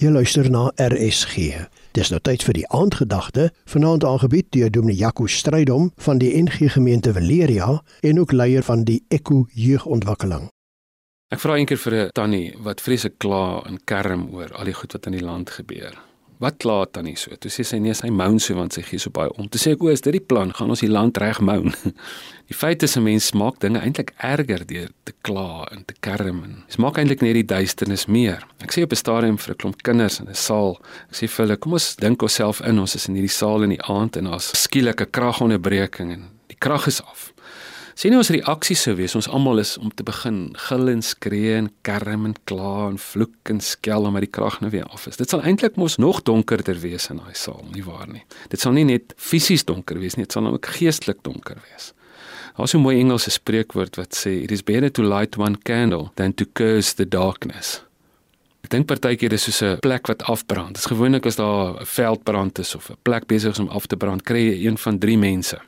Jy luister na RSG. Dis nou tyd vir die aandgedagte, vanaand aangebied deur Dominee Jaco Strydom van die NG Gemeente Valeria en ook leier van die Eku Jeugontwikkeling. Ek vra eendag vir 'n tannie wat vreeslik kla en kerm oor al die goed wat in die land gebeur. Wat kla tannie so? Toe sê sy nee, sy moan so want sy gee so baie om. Toe sê ek o, is dit die plan? Gaan ons die land reg moan? Die feit is 'n mens maak dinge eintlik erger deur te kla en te kerm en dit maak eintlik net die duisternis meer. Ek sê op 'n stadium vir 'n klomp kinders in 'n saal, ek sê vir hulle, kom ons dink onsself in, ons is in hierdie saal in die aand en daar's skielike kragonderbreking en die krag is af. Sien ons reaksie sou wees ons almal is om te begin gil en skree en kerm en kla en vloek en skel omdat die krag nou weer af is. Dit sal eintlik mos nog donkerder wees in daai saal, nie waar nie? Dit sal nie net fisies donker wees nie, dit sal ook geestelik donker wees. Daar's 'n mooi Engelse spreekwoord wat sê it is better to light one candle than to curse the darkness. Ek dink partykeer is soos 'n plek wat afbrand. Dit is gewoonlik as daar 'n veldbrand is of 'n plek besig is om af te brand, kry jy een van drie mense.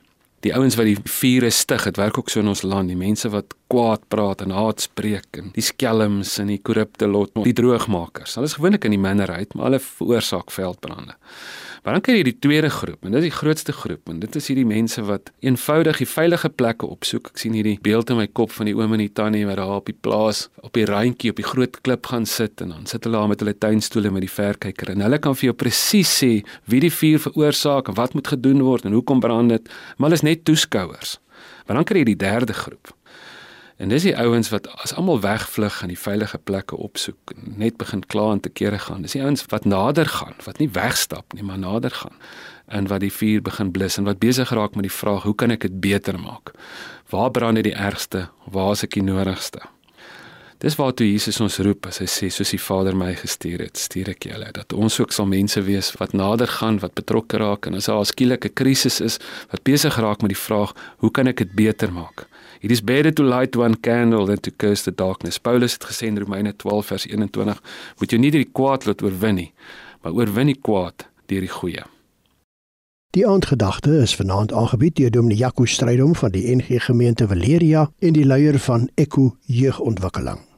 Die ouens wat die vure stig, dit werk ook so in ons land, die mense wat kwaad praat en haat spreek en die skelms en die korrupte lot, die droogmakers. Hulle is gewoonlik in die minderheid, maar hulle veroorsaak veldbrande. Maar dan kry jy die tweede groep en dit is die grootste groep en dit is hierdie mense wat eenvoudig die veilige plekke opsoek. Ek sien hierdie beeld in my kop van die oom en die tannie wat daar op die plaas op die randjie op die groot klip gaan sit en dan sit hulle daar met hulle tuinstoele met die verkyker en hulle kan vir jou presies sê wie die vuur veroorsaak en wat moet gedoen word en hoekom brand dit, maar hulle is net toeskouers. Maar dan kry jy die derde groep. En dis die ouens wat as almal wegvlug en die veilige plekke opsoek, net begin kla en te kere gaan. Dis die ouens wat nader gaan, wat nie wegstap nie, maar nader gaan en wat die vuur begin blus en wat besig raak met die vraag, hoe kan ek dit beter maak? Waar brand dit die ergste? Waar is ek die nodigste? Dis waartoe Jesus ons roep as hy sê soos die Vader my gestuur het, stuur ek julle dat ons ook sal mense wees wat nader gaan, wat betrokke raak en as daar 'n skielike krisis is, wat besig raak met die vraag, hoe kan ek dit beter maak? It is better to light one candle than to curse the darkness. Paulus het gesê in Romeine 12 vers 21, moet jy nie die kwaad laat oorwin nie, maar oorwin die kwaad deur die goeie. Die aandgedagte is vanaand aangebied deur Dominee Jaco Strydom van die NG Gemeente Valeria en die leier van Eku Jeugontwikkeling.